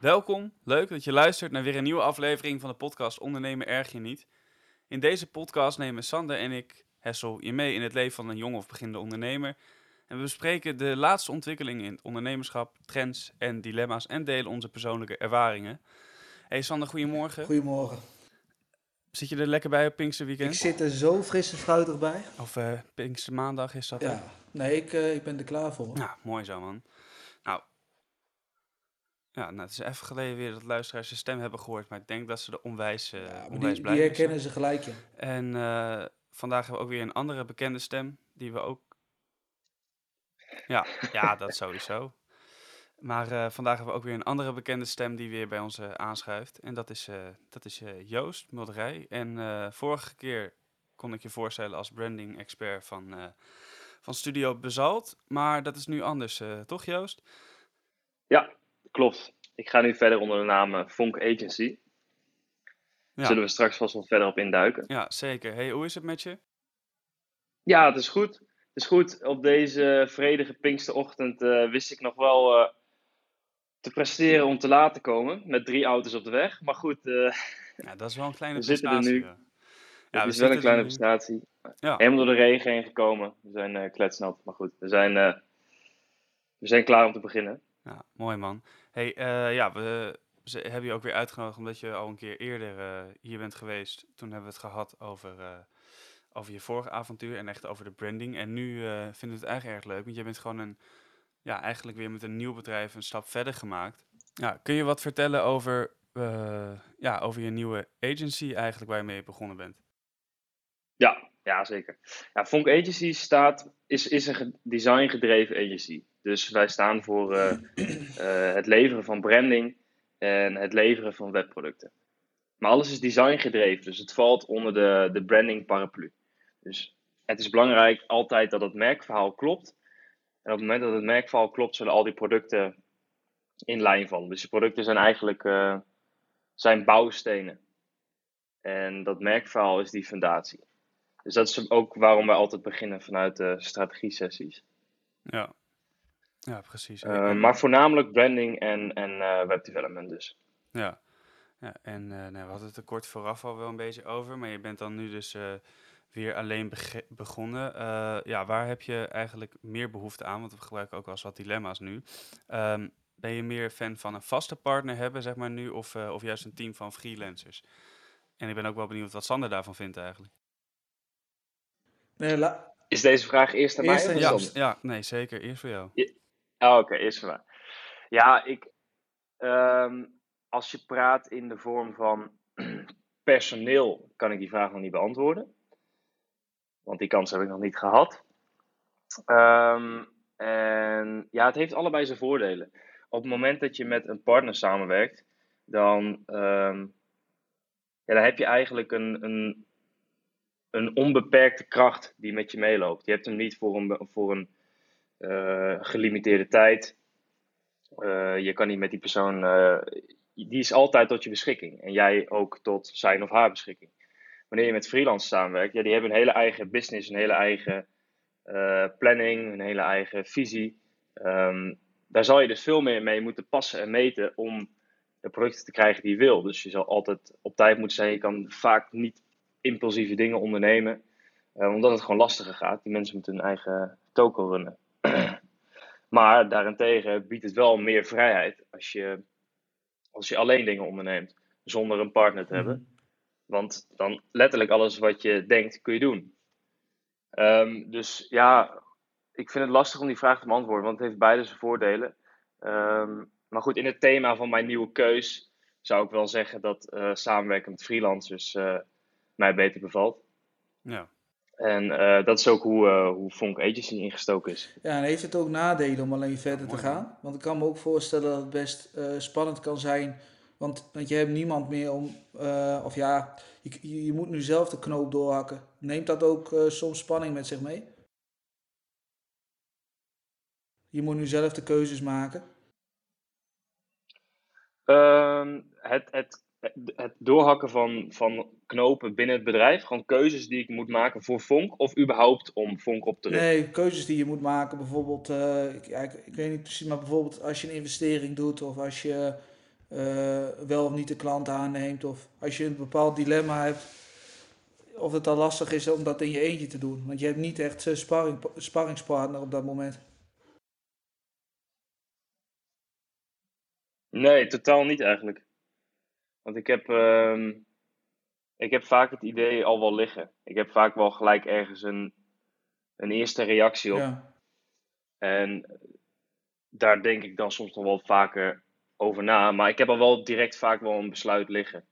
Welkom, leuk dat je luistert naar weer een nieuwe aflevering van de podcast Ondernemen Erg Je Niet. In deze podcast nemen Sander en ik, Hessel, je mee in het leven van een jong of beginnende ondernemer. En we bespreken de laatste ontwikkelingen in het ondernemerschap, trends en dilemma's en delen onze persoonlijke ervaringen. Hey Sander, goedemorgen. Goedemorgen. Zit je er lekker bij op Pinkster Weekend? Ik zit er zo fris en fruitig bij. Of uh, Pinkster Maandag is dat? hè? Ja, nee, ik, eh, ik ben er klaar voor. Nou, mooi zo, man. Nou, ja, nou, het is even geleden weer dat luisteraars je stem hebben gehoord, maar ik denk dat ze er onwijs, eh Ja, onwijs die, blij die zijn. herkennen ze gelijk, ja. En eh, vandaag hebben we ook weer een andere bekende stem, die we ook... Ja, ja, dat sowieso. Maar eh, vandaag hebben we ook weer een andere bekende stem die weer bij ons aanschuift. En dat is, eh, dat is eh, Joost Mulderij. En eh, vorige keer kon ik je voorstellen als branding expert van, eh, van Studio Bezalt. Maar dat is nu anders, eh, toch Joost? Ja, klopt. Ik ga nu verder onder de naam eh, Fonk Agency. Ja. Zullen we straks vast wel verder op induiken. Ja, zeker. Hey, hoe is het met je? Ja, het is goed. Het is goed. Op deze vredige Pinksterochtend eh, wist ik nog wel eh, te presteren om te laat te komen. Met drie auto's op de weg. Maar goed, eh Ja, dat is wel een kleine We zitten er nu. ja. het we is wel een kleine prestatie. Ja. Helemaal door de regen heen gekomen. We zijn eh kletsnat. Maar goed, we zijn, eh, we zijn klaar om te beginnen. Ja, mooi man. Hey, eh, ja, we hebben je ook weer uitgenodigd omdat je al een keer eerder eh, hier bent geweest. Toen hebben we het gehad over, eh, over je vorige avontuur en echt over de branding. En nu vinden we het eigenlijk erg leuk, want je bent gewoon een, ja, eigenlijk weer met een nieuw bedrijf een stap verder gemaakt. Ja, kun je wat vertellen over, ja, over je nieuwe agency eigenlijk waar je mee begonnen bent? Ja, ja zeker. Ja, Fonk Agency staat, is, is een ge- design-gedreven agency. Dus wij staan voor eh, eh, het leveren van branding en het leveren van webproducten. Maar alles is design-gedreven, dus het valt onder de, de branding-paraplu. Dus het is belangrijk altijd dat het merkverhaal klopt. En op het moment dat het merkverhaal klopt, zullen al die producten in lijn vallen. Dus die producten zijn eigenlijk eh, zijn bouwstenen. En dat merkverhaal is die fundatie. Dus dat is ook waarom wij altijd beginnen vanuit de strategie-sessies. Ja, ja precies. Eh, maar voornamelijk branding en, en eh, webdevelopment dus. Ja, ja en eh, nou, we hadden het er kort vooraf al wel een beetje over, maar je bent dan nu dus eh, weer alleen bege- begonnen. Eh, ja, waar heb je eigenlijk meer behoefte aan? Want we gebruiken ook wel eens wat dilemma's nu. Ehm, ben je meer fan van een vaste partner hebben, zeg maar nu, of, eh, of juist een team van freelancers? En ik ben ook wel benieuwd wat Sander daarvan vindt eigenlijk. Nee, la- Is deze vraag eerst aan Eerst mij? aan of Ja, ja, nee, zeker. Eerst voor jou. Oh, oké, eerst voor mij. Ja, ik, ehm, als je praat in de vorm van personeel, kan ik die vraag nog niet beantwoorden. Want die kans heb ik nog niet gehad. Ehm, en ja, het heeft allebei zijn voordelen. Op het moment dat je met een partner samenwerkt, dan, ehm, ja, dan heb je eigenlijk een, een, een onbeperkte kracht die met je meeloopt. Je hebt hem niet voor een, voor een eh, gelimiteerde tijd. Eh, je kan niet met die persoon. eh, die is altijd tot je beschikking. En jij ook tot zijn of haar beschikking. Wanneer je met freelancers samenwerkt, ja, die hebben een hele eigen business, een hele eigen planning, een hele eigen visie. Ehm, daar zal je dus veel meer mee moeten passen en meten om de producten te krijgen die je wil. Dus je zal altijd op tijd moeten zijn. Je kan vaak niet impulsieve dingen ondernemen, omdat het gewoon lastiger gaat. Die mensen moeten hun eigen toko runnen. Maar daarentegen biedt het wel meer vrijheid als je, als je alleen dingen onderneemt, zonder een partner te hebben. Want dan letterlijk alles wat je denkt, kun je doen. Ehm, dus ja, ik vind het lastig om die vraag te beantwoorden, want het heeft beide zijn voordelen. Ehm, maar goed, in het thema van mijn nieuwe keus zou ik wel zeggen dat eh, samenwerken met freelancers eh, mij beter bevalt. Ja, En eh, dat is ook hoe, eh hoe Fonk Agency ingestoken is. ja, en heeft het ook nadelen om alleen verder te gaan? Want ik kan me ook voorstellen dat het best eh, spannend kan zijn. Want, want je hebt niemand meer om, eh, of ja, je, je je moet nu zelf de knoop doorhakken. Neemt dat ook eh, soms spanning met zich mee? Je moet nu zelf de keuzes maken. Ehm, het, het, het doorhakken van, van knopen binnen het bedrijf, gewoon keuzes die ik moet maken voor Fonk, of überhaupt om Fonk op te richten. Nee, keuzes die je moet maken. Bijvoorbeeld, eh, ik, ja, ik, ik weet niet precies, maar bijvoorbeeld als je een investering doet of als je eh, wel of niet de klant aanneemt. Of als je een bepaald dilemma hebt, of het dan lastig is om dat in je eentje te doen. Want je hebt niet echt een sparring, sparringspartner op dat moment. Nee, totaal niet eigenlijk. Want ik heb, ehm, ik heb vaak het idee al wel liggen. Ik heb vaak wel gelijk ergens een, een eerste reactie op. Ja, En daar denk ik dan soms nog wel vaker over na. Maar ik heb al wel direct vaak wel een besluit liggen.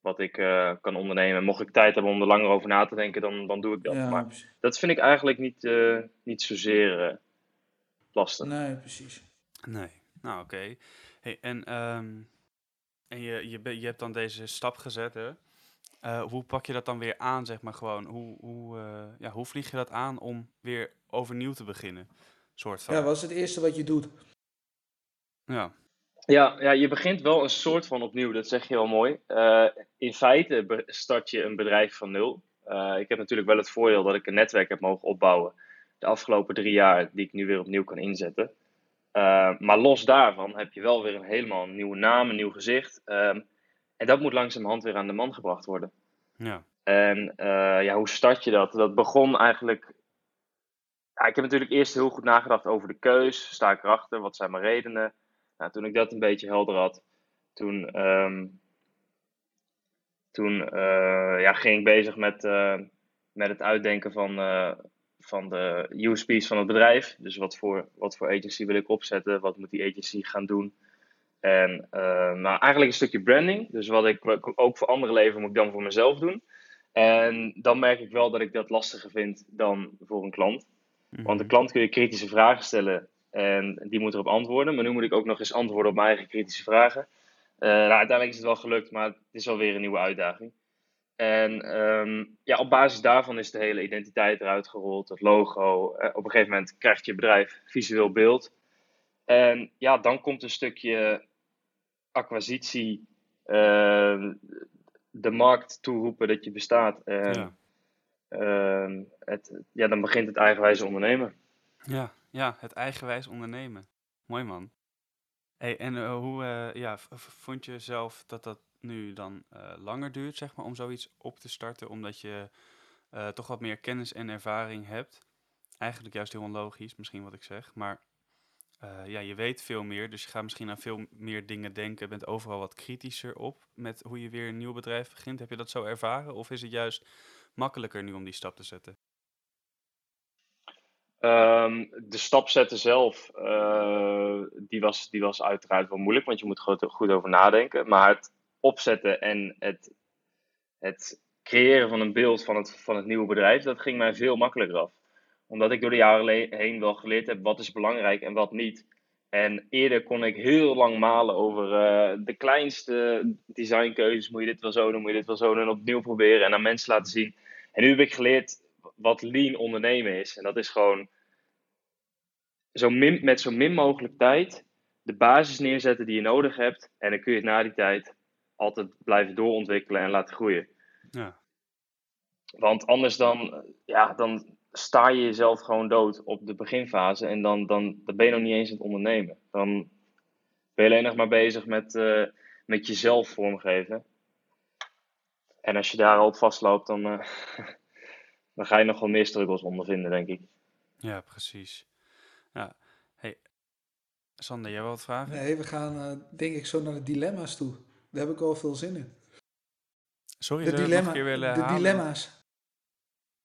Wat ik eh, kan ondernemen. Mocht ik tijd hebben om er langer over na te denken, dan, dan doe ik dat. ja, Maar precies. dat vind ik eigenlijk niet, eh, niet zozeer eh, lastig. Nee, precies. Nee. Nou, oké. Hey, en ehm, en je, je, je hebt dan deze stap gezet, hè? Eh, hoe pak je dat dan weer aan, zeg maar gewoon? Hoe, hoe, eh, ja, hoe vlieg je dat aan om weer overnieuw te beginnen? Soort van. Ja, wat is het eerste wat je doet? Ja. Ja, ja, je begint wel een soort van opnieuw, dat zeg je wel mooi. Eh, in feite start je een bedrijf van nul. Eh, ik heb natuurlijk wel het voordeel dat ik een netwerk heb mogen opbouwen de afgelopen drie jaar, die ik nu weer opnieuw kan inzetten. Eh, maar los daarvan heb je wel weer een helemaal nieuwe naam, een nieuw gezicht. Ehm, en dat moet langzamerhand weer aan de man gebracht worden. Ja. En eh, ja, hoe start je dat? Dat begon eigenlijk. Ja, ik heb natuurlijk eerst heel goed nagedacht over de keus. Sta ik erachter? Wat zijn mijn redenen? Nou, toen ik dat een beetje helder had, toen, ehm, toen eh, ja, ging ik bezig met, met het uitdenken van, van de USP's van het bedrijf. Dus wat voor, wat voor agency wil ik opzetten? Wat moet die agency gaan doen? En nou, eigenlijk een stukje branding. Dus wat ik wat ik ook voor anderen lever, moet ik dan voor mezelf doen. En dan merk ik wel dat ik dat lastiger vind dan voor een klant. Want de Mhm. klant kun je kritische vragen stellen en die moet erop antwoorden. Maar nu moet ik ook nog eens antwoorden op mijn eigen kritische vragen. Eh, nou, uiteindelijk is het wel gelukt, maar het is wel weer een nieuwe uitdaging. En ehm, ja, op basis daarvan is de hele identiteit eruit gerold, het logo. Eh, op een gegeven moment krijgt je bedrijf visueel beeld. En ja, dan komt een stukje acquisitie, eh, de markt toeroepen dat je bestaat. En, Ja. ehm, het, ja, dan begint het eigenwijze ondernemen. Ja, ja, het eigenwijs ondernemen. Mooi man. Hey, en eh, hoe eh, ja, vond je zelf dat dat nu dan eh, langer duurt, zeg maar, om zoiets op te starten, omdat je eh, toch wat meer kennis en ervaring hebt? Eigenlijk juist heel onlogisch, misschien wat ik zeg, maar eh, ja, je weet veel meer, dus je gaat misschien aan veel meer dingen denken, bent overal wat kritischer op met hoe je weer een nieuw bedrijf begint. Heb je dat zo ervaren, of is het juist makkelijker nu om die stap te zetten? Ehm, de stap zetten zelf, die, was, die was uiteraard wel moeilijk, want je moet goed, goed over nadenken. Maar het opzetten en het, het creëren van een beeld van het, van het nieuwe bedrijf, dat ging mij veel makkelijker af. Omdat ik door de jaren heen wel geleerd heb wat is belangrijk en wat niet. En eerder kon ik heel lang malen over eh, de kleinste designkeuzes. Moet je dit wel zo doen, moet je dit wel zo doen, en opnieuw proberen en aan mensen laten zien. En nu heb ik geleerd wat lean ondernemen is. En dat is gewoon zo min, met zo min mogelijk tijd de basis neerzetten die je nodig hebt. En dan kun je het na die tijd altijd blijven doorontwikkelen en laten groeien. Ja, Want anders dan, ja, dan sta je jezelf gewoon dood op de beginfase. En dan, dan, dan ben je nog niet eens aan het ondernemen. Dan ben je alleen nog maar bezig met, eh, met jezelf vormgeven. En als je daar al op vastloopt, dan, eh, dan ga je nog wel meer struggles ondervinden, denk ik. ja, precies. Ja, hey, Sander, jij wil wat vragen? Nee, we gaan eh, denk ik zo naar de dilemma's toe. Daar heb ik al veel zin in. Sorry, De, dilemma, een keer willen de dilemma's.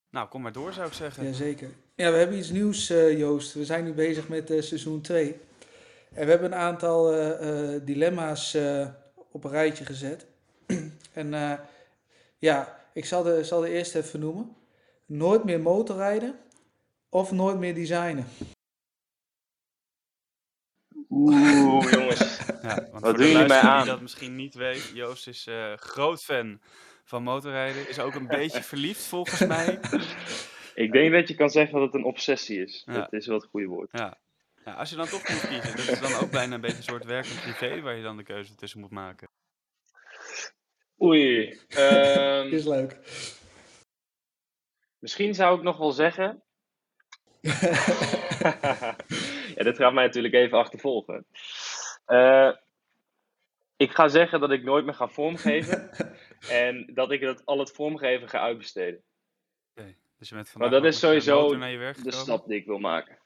Nou, kom maar door, zou ik zeggen. Jazeker. Ja, we hebben iets nieuws, eh, Joost. We zijn nu bezig met eh, seizoen 2. En we hebben een aantal eh, dilemma's op een rijtje gezet. en ja, ik zal de, zal de eerste even noemen. Nooit meer motorrijden of nooit meer designen. Oeh, jongens. Ja, want Wat doen jullie mij aan? die dat misschien niet weet, Joost is eh, groot fan van motorrijden. Is ook een beetje verliefd, volgens mij. Ik denk dat je kan zeggen dat het een obsessie is. Ja. Dat is wel het goede woord. Ja. ja, als je dan toch moet kiezen, dat is dan ook bijna een beetje een soort werk en privé waar je dan de keuze tussen moet maken. Oei. ehm, Is leuk. misschien zou ik nog wel zeggen. ja, dit gaat mij natuurlijk even achtervolgen. Eh, ik ga zeggen dat ik nooit meer ga vormgeven. en dat ik dat, al het vormgeven ga uitbesteden. Oké, Dus je bent Maar vandaag dat nog is sowieso de stap die ik wil maken.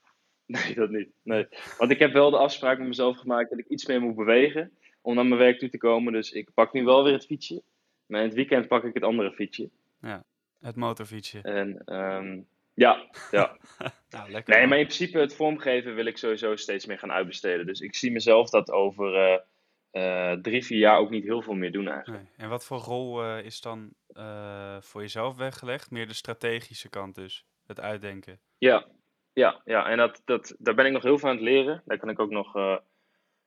Nee, dat niet. Nee. Want ik heb wel de afspraak met mezelf gemaakt dat ik iets meer moet bewegen om naar mijn werk toe te komen. Dus ik pak nu wel weer het fietsje. Maar in het weekend pak ik het andere fietsje. Het motorfietsje. En ehm, ja, ja. Nou, lekker. Nee, maar in principe het vormgeven wil ik sowieso steeds meer gaan uitbesteden. Dus ik zie mezelf dat over eh, eh, drie, vier jaar ook niet heel veel meer doen eigenlijk. Nee. En wat voor rol eh, is dan voor jezelf weggelegd? Meer de strategische kant dus. Het uitdenken. Ja, ja, ja. En dat, dat, daar ben ik nog heel veel aan het leren. Daar kan ik ook nog.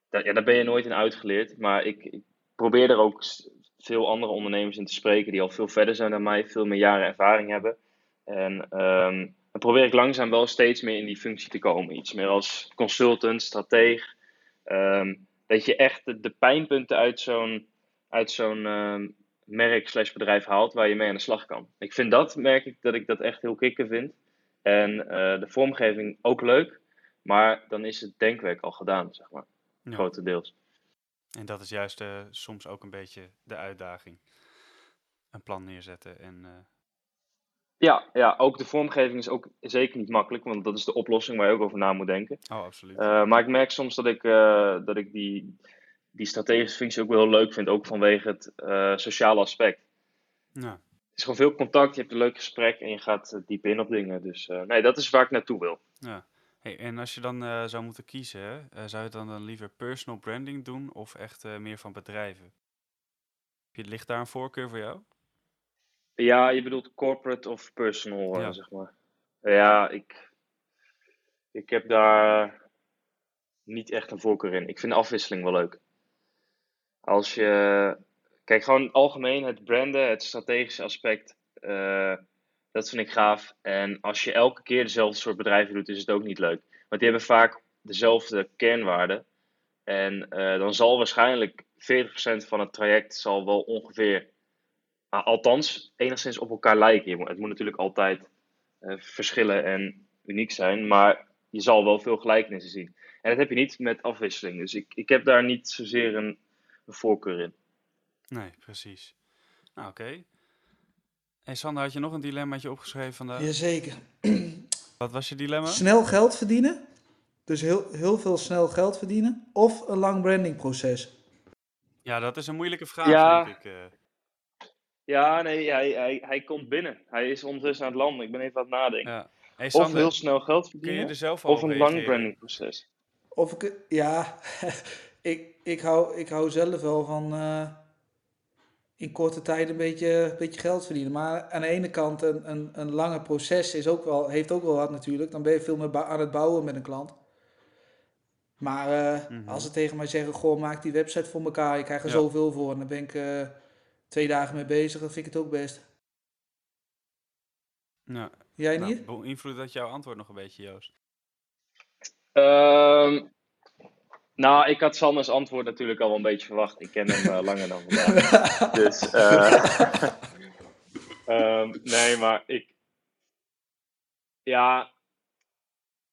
daar, ja, daar ben je nooit in uitgeleerd. Maar ik, ik probeer er ook veel andere ondernemers in te spreken die al veel verder zijn dan mij, veel meer jaren ervaring hebben. En ehm, dan probeer ik langzaam wel steeds meer in die functie te komen. Iets meer als consultant, strateeg. Ehm, dat je echt de, de pijnpunten uit zo'n uit zo'n ehm, merk slash bedrijf haalt waar je mee aan de slag kan. Ik vind dat, merk ik, dat ik dat echt heel kicken vind. En eh, de vormgeving ook leuk, maar dan is het denkwerk al gedaan, zeg maar, Ja. grotendeels. En dat is juist eh, soms ook een beetje de uitdaging. Een plan neerzetten en... eh, Ja, ja, ook de vormgeving is ook zeker niet makkelijk, want dat is de oplossing waar je ook over na moet denken. oh, absoluut. Eh, maar ik merk soms dat ik, eh, dat ik die, die strategische functie ook wel heel leuk vind, ook vanwege het eh, sociale aspect. ja. Het is gewoon veel contact, je hebt een leuk gesprek en je gaat diep in op dingen. Dus nee, dat is waar ik naartoe wil. Ja. Hey, en als je dan zou moeten kiezen, hè, zou je dan, dan liever personal branding doen of echt meer van bedrijven? Ligt daar een voorkeur voor jou? Ja, je bedoelt corporate of personal, eh, Ja. zeg maar. Ja, ik, ik heb daar niet echt een voorkeur in. Ik vind de afwisseling wel leuk. Als je, kijk, gewoon algemeen het branden, het strategische aspect, eh, dat vind ik gaaf. En als je elke keer dezelfde soort bedrijven doet, is het ook niet leuk. Want die hebben vaak dezelfde kernwaarden. En eh, dan zal waarschijnlijk 40% van het traject zal wel ongeveer althans, enigszins op elkaar lijken. Het moet natuurlijk altijd eh, verschillen en uniek zijn, maar je zal wel veel gelijkenissen zien. En dat heb je niet met afwisseling. Dus ik, ik heb daar niet zozeer een, een voorkeur in. Nee, precies. Nou, oké. Hey Sander, had je nog een dilemmaatje opgeschreven vandaag? Jazeker. Wat was je dilemma? Snel geld verdienen. Dus heel, heel veel snel geld verdienen. Of een lang brandingproces. Ja, dat is een moeilijke vraag, Ja. denk ik. Ja, nee, hij, hij, hij komt binnen. Hij is ondertussen aan het landen. Ik ben even aan het nadenken. ja. Hey Of heel snel geld kun je verdienen, er zelf al of een lang reageren? brandingproces. Of ik, ja, ik, ik, hou, ik hou zelf wel van eh, in korte tijd een beetje, beetje geld verdienen. Maar aan de ene kant, een, een, een lange proces is ook wel, heeft ook wel wat natuurlijk. Dan ben je veel meer aan het bouwen met een klant. Maar eh, Mhm. als ze tegen mij zeggen, goh, maak die website voor elkaar, je krijgt er Ja. zoveel voor. En dan ben ik eh, twee dagen mee bezig, dan vind ik het ook best. Ja, Jij nou, niet? beïnvloedt dat jouw antwoord nog een beetje, Joost? Ehm, nou, ik had Sanders antwoord natuurlijk al wel een beetje verwacht. Ik ken hem eh, langer dan vandaag. Dus, eh, ehm, nee, maar ik. Ja,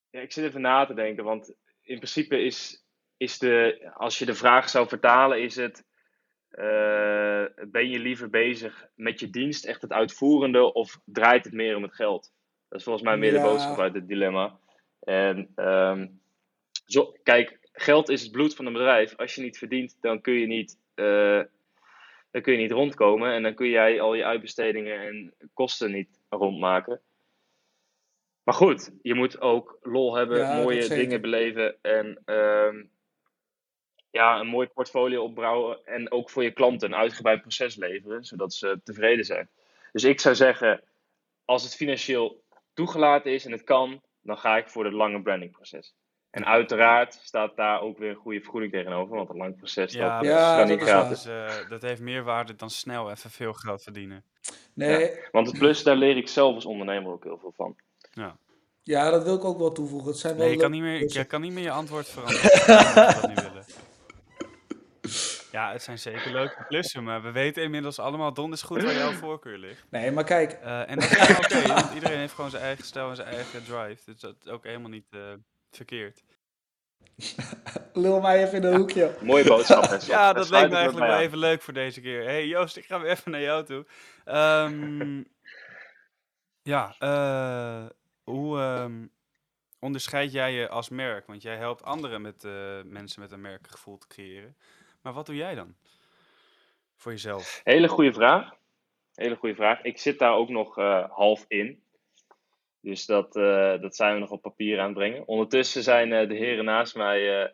ja, ik zit even na te denken, want in principe is, is de. Als je de vraag zou vertalen, is het. Eh, ben je liever bezig met je dienst, echt het uitvoerende, of draait het meer om het geld? Dat is volgens mij meer de boodschap uit het dilemma. En ehm, zo, kijk, geld is het bloed van een bedrijf. Als je niet verdient, dan kun je niet, eh, dan kun je niet rondkomen. En dan kun jij al je uitbestedingen en kosten niet rondmaken. Maar goed, je moet ook lol hebben, Ja, mooie dingen beleven en ehm, ja, een mooi portfolio opbouwen. En ook voor je klanten een uitgebreid proces leveren, zodat ze tevreden zijn. Dus ik zou zeggen, als het financieel toegelaten is en het kan, dan ga ik voor het lange brandingproces. En uiteraard staat daar ook weer een goede vergoeding tegenover, want een lang proces Ja, dat Ja, niet is waar. gratis. Dus, eh, dat heeft meer waarde dan snel even veel geld verdienen. Nee, Want het plus, daar leer ik zelf als ondernemer ook heel veel van. Ja. ja, dat wil ik ook wel toevoegen. Het zijn wel Nee, je kan niet meer, klussen. je kan niet meer je antwoord veranderen. als we dat nu willen. Ja, het zijn zeker leuke klussen, maar we weten inmiddels allemaal donders goed waar jouw voorkeur ligt. Nee, maar kijk, Eh, en dat is oké, want iedereen heeft gewoon zijn eigen stijl en zijn eigen drive. Dus dat is ook helemaal niet eh, verkeerd. Lul mij even in een hoekje. Mooie boodschap. Ja, dat leek me eigenlijk wel even leuk voor deze keer. hey Joost, ik ga weer even naar jou toe. Ehm, ja, eh, hoe ehm, onderscheid jij je als merk? Want jij helpt anderen met eh, mensen met een merkgevoel te creëren. Maar wat doe jij dan? Voor jezelf. Hele goede vraag. Hele goede vraag. Ik zit daar ook nog eh, half in. Dus dat, eh, dat zijn we nog op papier aan het brengen. Ondertussen zijn eh, de heren naast mij eh,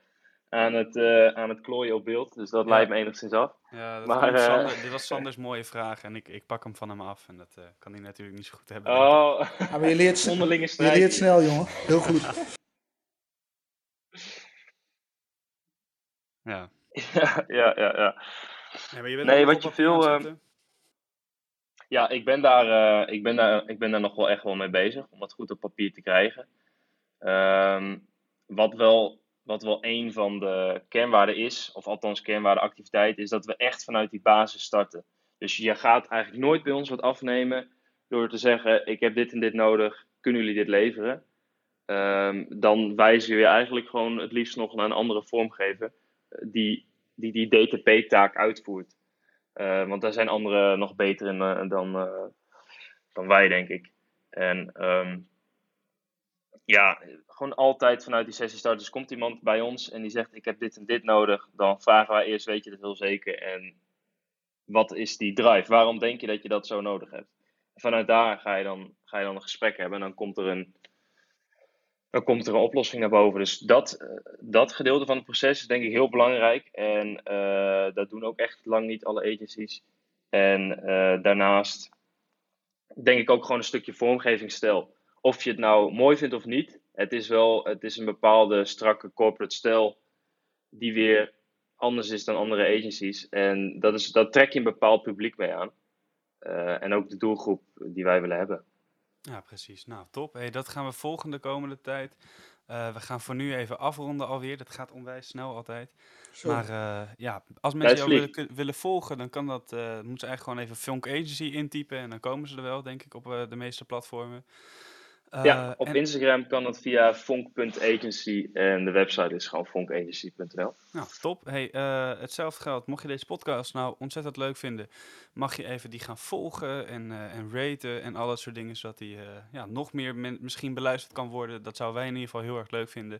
aan, het, eh, aan het klooien op beeld. Dus dat Ja. leidt me enigszins af. Ja, dat Maar, kwam Sander- dit was Sanders mooie vraag en ik, ik pak hem van hem af. En dat eh, kan hij natuurlijk niet zo goed hebben. Oh, Ja, maar je leert, onderlinge je strijd. leert snel, jongen. Heel goed. Ja. Ja, ja, ja, ja. Nee, maar je bent Nee, wat je veel, zetten? Ja, ik ben daar, eh, ik ben daar, ik ben daar nog wel echt wel mee bezig om het goed op papier te krijgen. Ehm, wat, wel, wat wel een van de kernwaarden is, of althans kernwaardeactiviteit, is dat we echt vanuit die basis starten. Dus je gaat eigenlijk nooit bij ons wat afnemen door te zeggen: Ik heb dit en dit nodig, kunnen jullie dit leveren? Ehm, dan wijzen we je eigenlijk gewoon het liefst nog naar een andere vormgever eh, die die, die DTP-taak uitvoert. Eh, want daar zijn anderen nog beter in eh, dan, eh, dan wij, denk ik. En ehm, ja, gewoon altijd vanuit die sessie starters komt iemand bij ons en die zegt: Ik heb dit en dit nodig. Dan vragen wij eerst: Weet je dat heel zeker? En wat is die drive? Waarom denk je dat je dat zo nodig hebt? Vanuit daar ga je dan, ga je dan een gesprek hebben en dan komt er een, dan komt er een oplossing naar boven. Dus dat, eh, dat gedeelte van het proces is denk ik heel belangrijk. En eh, dat doen ook echt lang niet alle agencies. En eh, daarnaast denk ik ook gewoon een stukje vormgevingsstijl. Of je het nou mooi vindt of niet, het is wel het is een bepaalde strakke corporate stijl die weer anders is dan andere agencies. En dat, is, dat trek je een bepaald publiek mee aan. En ook de doelgroep die wij willen hebben. Ja, precies. Nou, top. Hey, dat gaan we volgen de komende tijd. Eh, we gaan voor nu even afronden alweer. Dat gaat onwijs snel altijd. Zo. Maar eh, ja, als mensen jou willen, willen volgen, dan kan dat, eh, moeten ze eigenlijk gewoon even Funk Agency intypen. En dan komen ze er wel, denk ik, op de meeste platformen. Ja, Eh, op en- Instagram kan het via fonk.agency en de website is gewoon fonkagency.nl. Nou, top. Hey, eh, hetzelfde geldt. Mocht je deze podcast nou ontzettend leuk vinden, mag je even die gaan volgen en, eh, en raten en al dat soort dingen, zodat die eh, ja, nog meer men- misschien beluisterd kan worden. Dat zouden wij in ieder geval heel erg leuk vinden.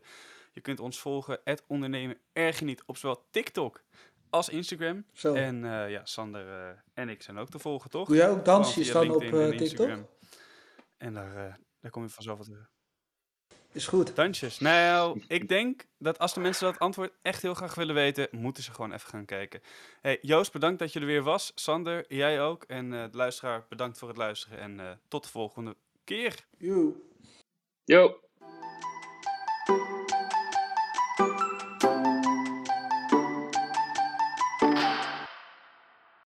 Je kunt ons volgen, het ondernemen erg niet, op zowel TikTok als Instagram. Zo. En eh, ja, Sander eh, en ik zijn ook te volgen, toch? Doe jij ook dansjes via dan op LinkedIn en eh, TikTok? Instagram. En daar, eh, daar kom je vanzelf wat terug. Is goed. Dansjes. Nou, ik denk dat als de mensen dat antwoord echt heel graag willen weten, moeten ze gewoon even gaan kijken. Hey, Joost, bedankt dat je er weer was. Sander, jij ook. En eh, de luisteraar, bedankt voor het luisteren. En eh, tot de volgende keer. Joe. Yo!